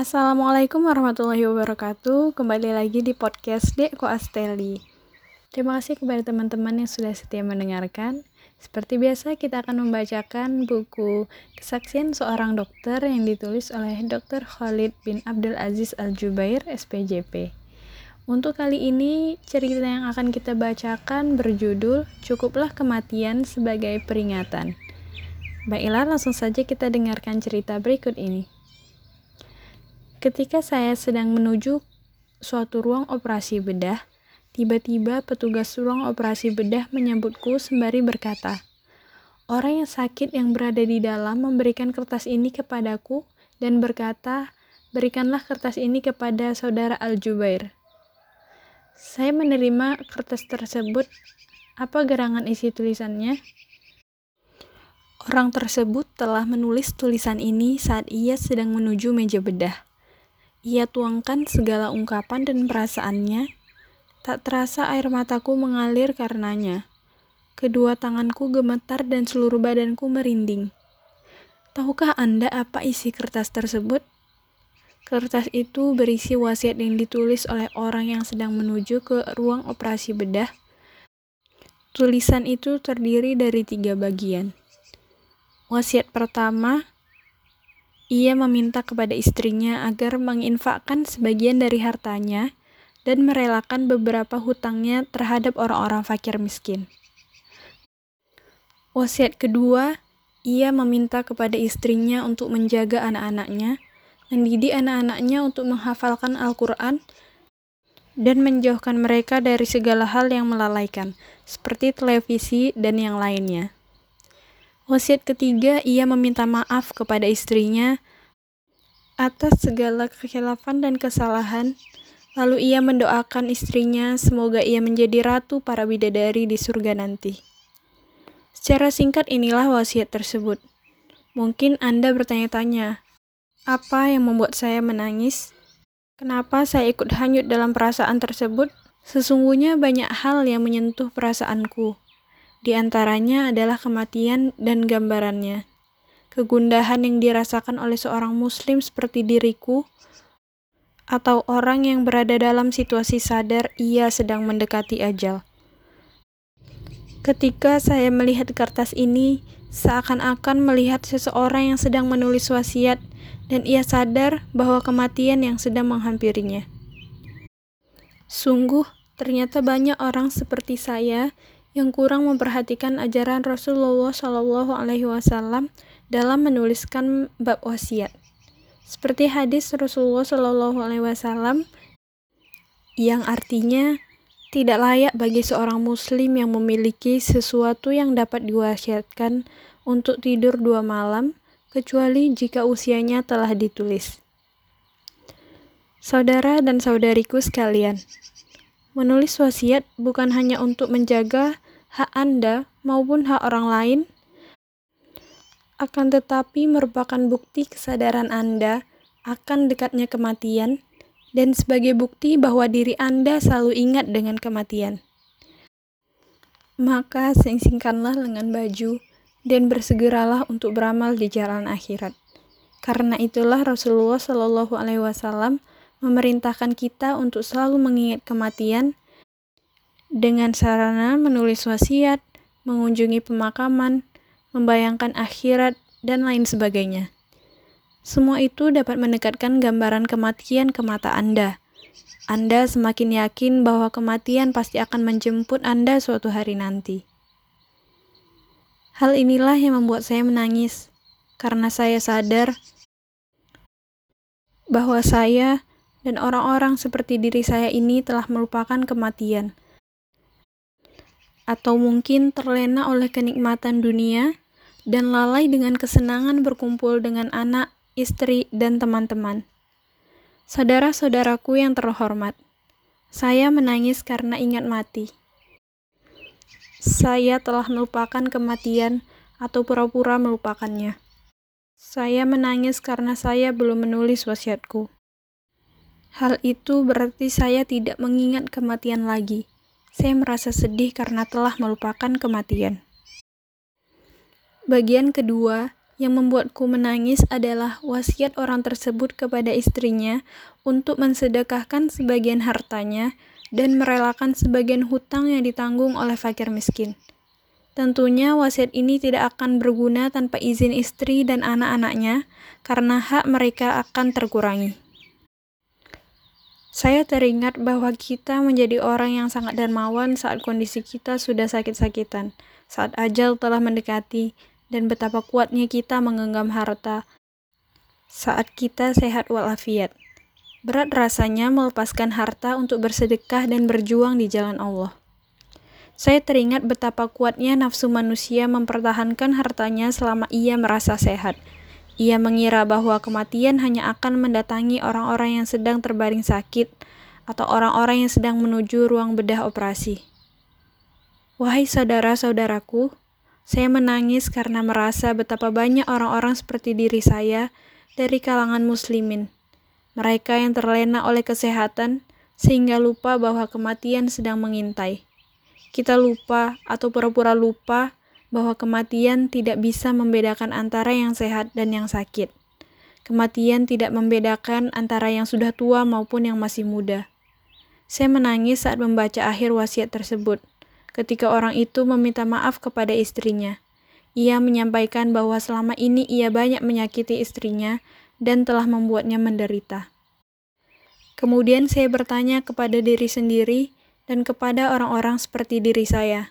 Assalamualaikum warahmatullahi wabarakatuh. Kembali lagi di podcast Dek Ko Asteli. Terima kasih kepada teman-teman yang sudah setia mendengarkan. Seperti biasa, kita akan membacakan buku Kesaksian Seorang Dokter yang ditulis oleh Dr. Khalid bin Abdul Aziz Al-Jubair, SPJP. Untuk kali ini, cerita yang akan kita bacakan berjudul Cukuplah Kematian Sebagai Peringatan. Baiklah, langsung saja kita dengarkan cerita berikut ini. Ketika saya sedang menuju suatu ruang operasi bedah, tiba-tiba petugas ruang operasi bedah menyambutku sembari berkata, Orang yang sakit yang berada di dalam memberikan kertas ini kepadaku dan berkata, berikanlah kertas ini kepada saudara Al-Jubair. Saya menerima kertas tersebut. Apa gerangan isi tulisannya? Orang tersebut telah menulis tulisan ini saat ia sedang menuju meja bedah. Ia tuangkan segala ungkapan dan perasaannya. Tak terasa air mataku mengalir karenanya. Kedua tanganku gemetar dan seluruh badanku merinding. Tahukah Anda apa isi kertas tersebut? Kertas itu berisi wasiat yang ditulis oleh orang yang sedang menuju ke ruang operasi bedah. Tulisan itu terdiri dari tiga bagian. Wasiat pertama, ia meminta kepada istrinya agar menginfakkan sebagian dari hartanya dan merelakan beberapa hutangnya terhadap orang-orang fakir miskin. Wasiat kedua, ia meminta kepada istrinya untuk menjaga anak-anaknya, mendidik anak-anaknya untuk menghafalkan Al-Quran, dan menjauhkan mereka dari segala hal yang melalaikan, seperti televisi dan yang lainnya. Wasiat ketiga, ia meminta maaf kepada istrinya atas segala kekhilafan dan kesalahan. Lalu ia mendoakan istrinya semoga ia menjadi ratu para bidadari di surga nanti. Secara singkat inilah wasiat tersebut. Mungkin Anda bertanya-tanya, apa yang membuat saya menangis? Kenapa saya ikut hanyut dalam perasaan tersebut? Sesungguhnya banyak hal yang menyentuh perasaanku. Di antaranya adalah kematian dan gambarannya. Kegundahan yang dirasakan oleh seorang muslim seperti diriku atau orang yang berada dalam situasi sadar ia sedang mendekati ajal. Ketika saya melihat kertas ini, seakan-akan melihat seseorang yang sedang menulis wasiat dan ia sadar bahwa kematian yang sedang menghampirinya. Sungguh, ternyata banyak orang seperti saya yang kurang memperhatikan ajaran Rasulullah Shallallahu Alaihi Wasallam dalam menuliskan bab wasiat. Seperti hadis Rasulullah Shallallahu Alaihi Wasallam yang artinya tidak layak bagi seorang muslim yang memiliki sesuatu yang dapat diwasiatkan untuk tidur dua malam, kecuali jika usianya telah ditulis. Saudara dan saudariku sekalian, Menulis wasiat bukan hanya untuk menjaga hak Anda maupun hak orang lain, akan tetapi merupakan bukti kesadaran Anda akan dekatnya kematian dan sebagai bukti bahwa diri Anda selalu ingat dengan kematian. Maka sing-singkanlah lengan baju dan bersegeralah untuk beramal di jalan akhirat. Karena itulah Rasulullah Shallallahu Alaihi Wasallam memerintahkan kita untuk selalu mengingat kematian dengan sarana menulis wasiat, mengunjungi pemakaman, membayangkan akhirat, dan lain sebagainya. Semua itu dapat mendekatkan gambaran kematian ke mata Anda. Anda semakin yakin bahwa kematian pasti akan menjemput Anda suatu hari nanti. Hal inilah yang membuat saya menangis, karena saya sadar bahwa saya dan orang-orang seperti diri saya ini telah melupakan kematian, atau mungkin terlena oleh kenikmatan dunia dan lalai dengan kesenangan berkumpul dengan anak, istri, dan teman-teman. Saudara-saudaraku yang terhormat, saya menangis karena ingat mati. Saya telah melupakan kematian atau pura-pura melupakannya. Saya menangis karena saya belum menulis wasiatku. Hal itu berarti saya tidak mengingat kematian lagi. Saya merasa sedih karena telah melupakan kematian. Bagian kedua, Yang membuatku menangis adalah wasiat orang tersebut kepada istrinya untuk mensedekahkan sebagian hartanya dan merelakan sebagian hutang yang ditanggung oleh fakir miskin. Tentunya wasiat ini tidak akan berguna tanpa izin istri dan anak-anaknya, karena hak mereka akan terkurangi. Saya teringat bahwa kita menjadi orang yang sangat dermawan saat kondisi kita sudah sakit-sakitan, saat ajal telah mendekati, dan betapa kuatnya kita menggenggam harta saat kita sehat walafiat. Berat rasanya melepaskan harta untuk bersedekah dan berjuang di jalan Allah. Saya teringat betapa kuatnya nafsu manusia mempertahankan hartanya selama ia merasa sehat. Ia mengira bahwa kematian hanya akan mendatangi orang-orang yang sedang terbaring sakit atau orang-orang yang sedang menuju ruang bedah operasi. Wahai saudara-saudaraku, saya menangis karena merasa betapa banyak orang-orang seperti diri saya dari kalangan muslimin. Mereka yang terlena oleh kesehatan sehingga lupa bahwa kematian sedang mengintai. Kita lupa atau pura-pura lupa bahwa kematian tidak bisa membedakan antara yang sehat dan yang sakit. Kematian tidak membedakan antara yang sudah tua maupun yang masih muda. Saya menangis saat membaca akhir wasiat tersebut. Ketika orang itu meminta maaf kepada istrinya, ia menyampaikan bahwa selama ini ia banyak menyakiti istrinya dan telah membuatnya menderita. Kemudian saya bertanya kepada diri sendiri dan kepada orang-orang seperti diri saya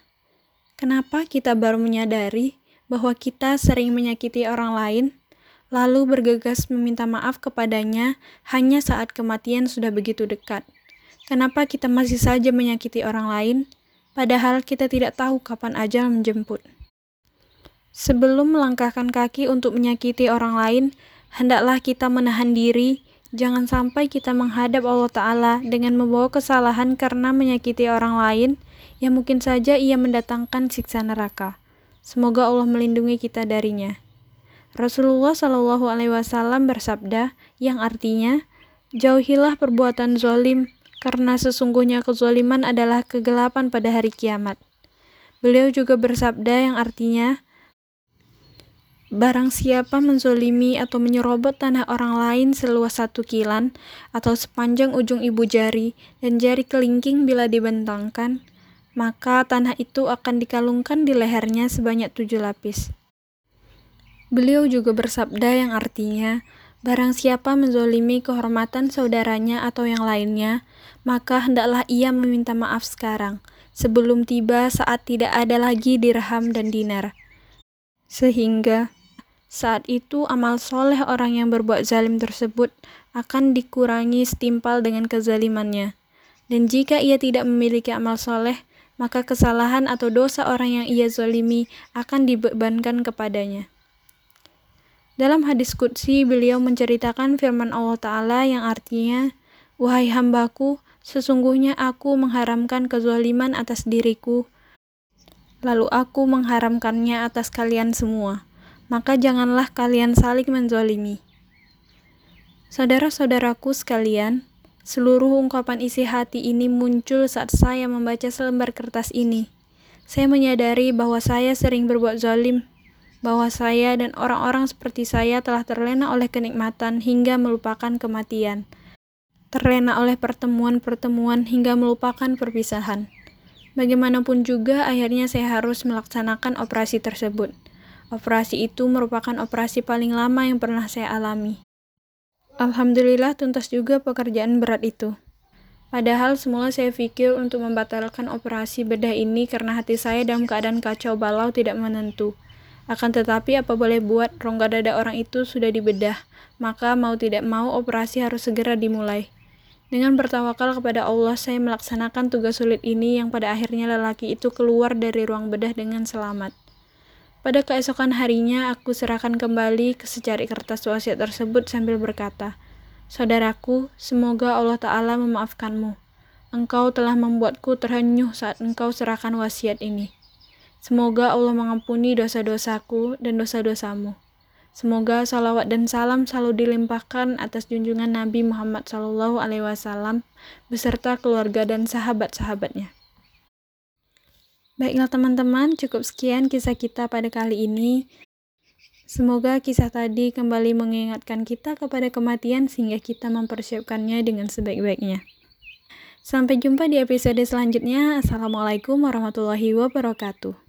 Kenapa kita baru menyadari bahwa kita sering menyakiti orang lain, lalu bergegas meminta maaf kepadanya hanya saat kematian sudah begitu dekat? Kenapa kita masih saja menyakiti orang lain, padahal kita tidak tahu kapan ajal menjemput? Sebelum melangkahkan kaki untuk menyakiti orang lain, hendaklah kita menahan diri. Jangan sampai kita menghadap Allah Ta'ala dengan membawa kesalahan karena menyakiti orang lain, yang mungkin saja ia mendatangkan siksa neraka. Semoga Allah melindungi kita darinya. Rasulullah Shallallahu Alaihi Wasallam bersabda, yang artinya, jauhilah perbuatan zolim, karena sesungguhnya kezoliman adalah kegelapan pada hari kiamat. Beliau juga bersabda yang artinya, Barang siapa menzolimi atau menyerobot tanah orang lain seluas satu kilan atau sepanjang ujung ibu jari dan jari kelingking bila dibentangkan, maka tanah itu akan dikalungkan di lehernya sebanyak tujuh lapis. Beliau juga bersabda yang artinya, barang siapa menzolimi kehormatan saudaranya atau yang lainnya, maka hendaklah ia meminta maaf sekarang, sebelum tiba saat tidak ada lagi dirham dan dinar. Sehingga saat itu amal soleh orang yang berbuat zalim tersebut akan dikurangi setimpal dengan kezalimannya. Dan jika ia tidak memiliki amal soleh, maka kesalahan atau dosa orang yang ia zolimi akan dibebankan kepadanya. Dalam hadis Qudsi, beliau menceritakan firman Allah Ta'ala yang artinya, Wahai hambaku, sesungguhnya aku mengharamkan kezoliman atas diriku, lalu aku mengharamkannya atas kalian semua. Maka janganlah kalian saling menzolimi. Saudara-saudaraku sekalian, Seluruh ungkapan isi hati ini muncul saat saya membaca selembar kertas ini. Saya menyadari bahwa saya sering berbuat zalim, bahwa saya dan orang-orang seperti saya telah terlena oleh kenikmatan hingga melupakan kematian, terlena oleh pertemuan-pertemuan hingga melupakan perpisahan. Bagaimanapun juga, akhirnya saya harus melaksanakan operasi tersebut. Operasi itu merupakan operasi paling lama yang pernah saya alami. Alhamdulillah tuntas juga pekerjaan berat itu. Padahal semula saya pikir untuk membatalkan operasi bedah ini karena hati saya dalam keadaan kacau balau tidak menentu. Akan tetapi apa boleh buat rongga dada orang itu sudah dibedah, maka mau tidak mau operasi harus segera dimulai. Dengan bertawakal kepada Allah, saya melaksanakan tugas sulit ini yang pada akhirnya lelaki itu keluar dari ruang bedah dengan selamat. Pada keesokan harinya, aku serahkan kembali ke secari kertas wasiat tersebut sambil berkata, Saudaraku, semoga Allah Ta'ala memaafkanmu. Engkau telah membuatku terhenyuh saat engkau serahkan wasiat ini. Semoga Allah mengampuni dosa-dosaku dan dosa-dosamu. Semoga salawat dan salam selalu dilimpahkan atas junjungan Nabi Muhammad SAW beserta keluarga dan sahabat-sahabatnya. Baiklah teman-teman, cukup sekian kisah kita pada kali ini. Semoga kisah tadi kembali mengingatkan kita kepada kematian sehingga kita mempersiapkannya dengan sebaik-baiknya. Sampai jumpa di episode selanjutnya. Assalamualaikum warahmatullahi wabarakatuh.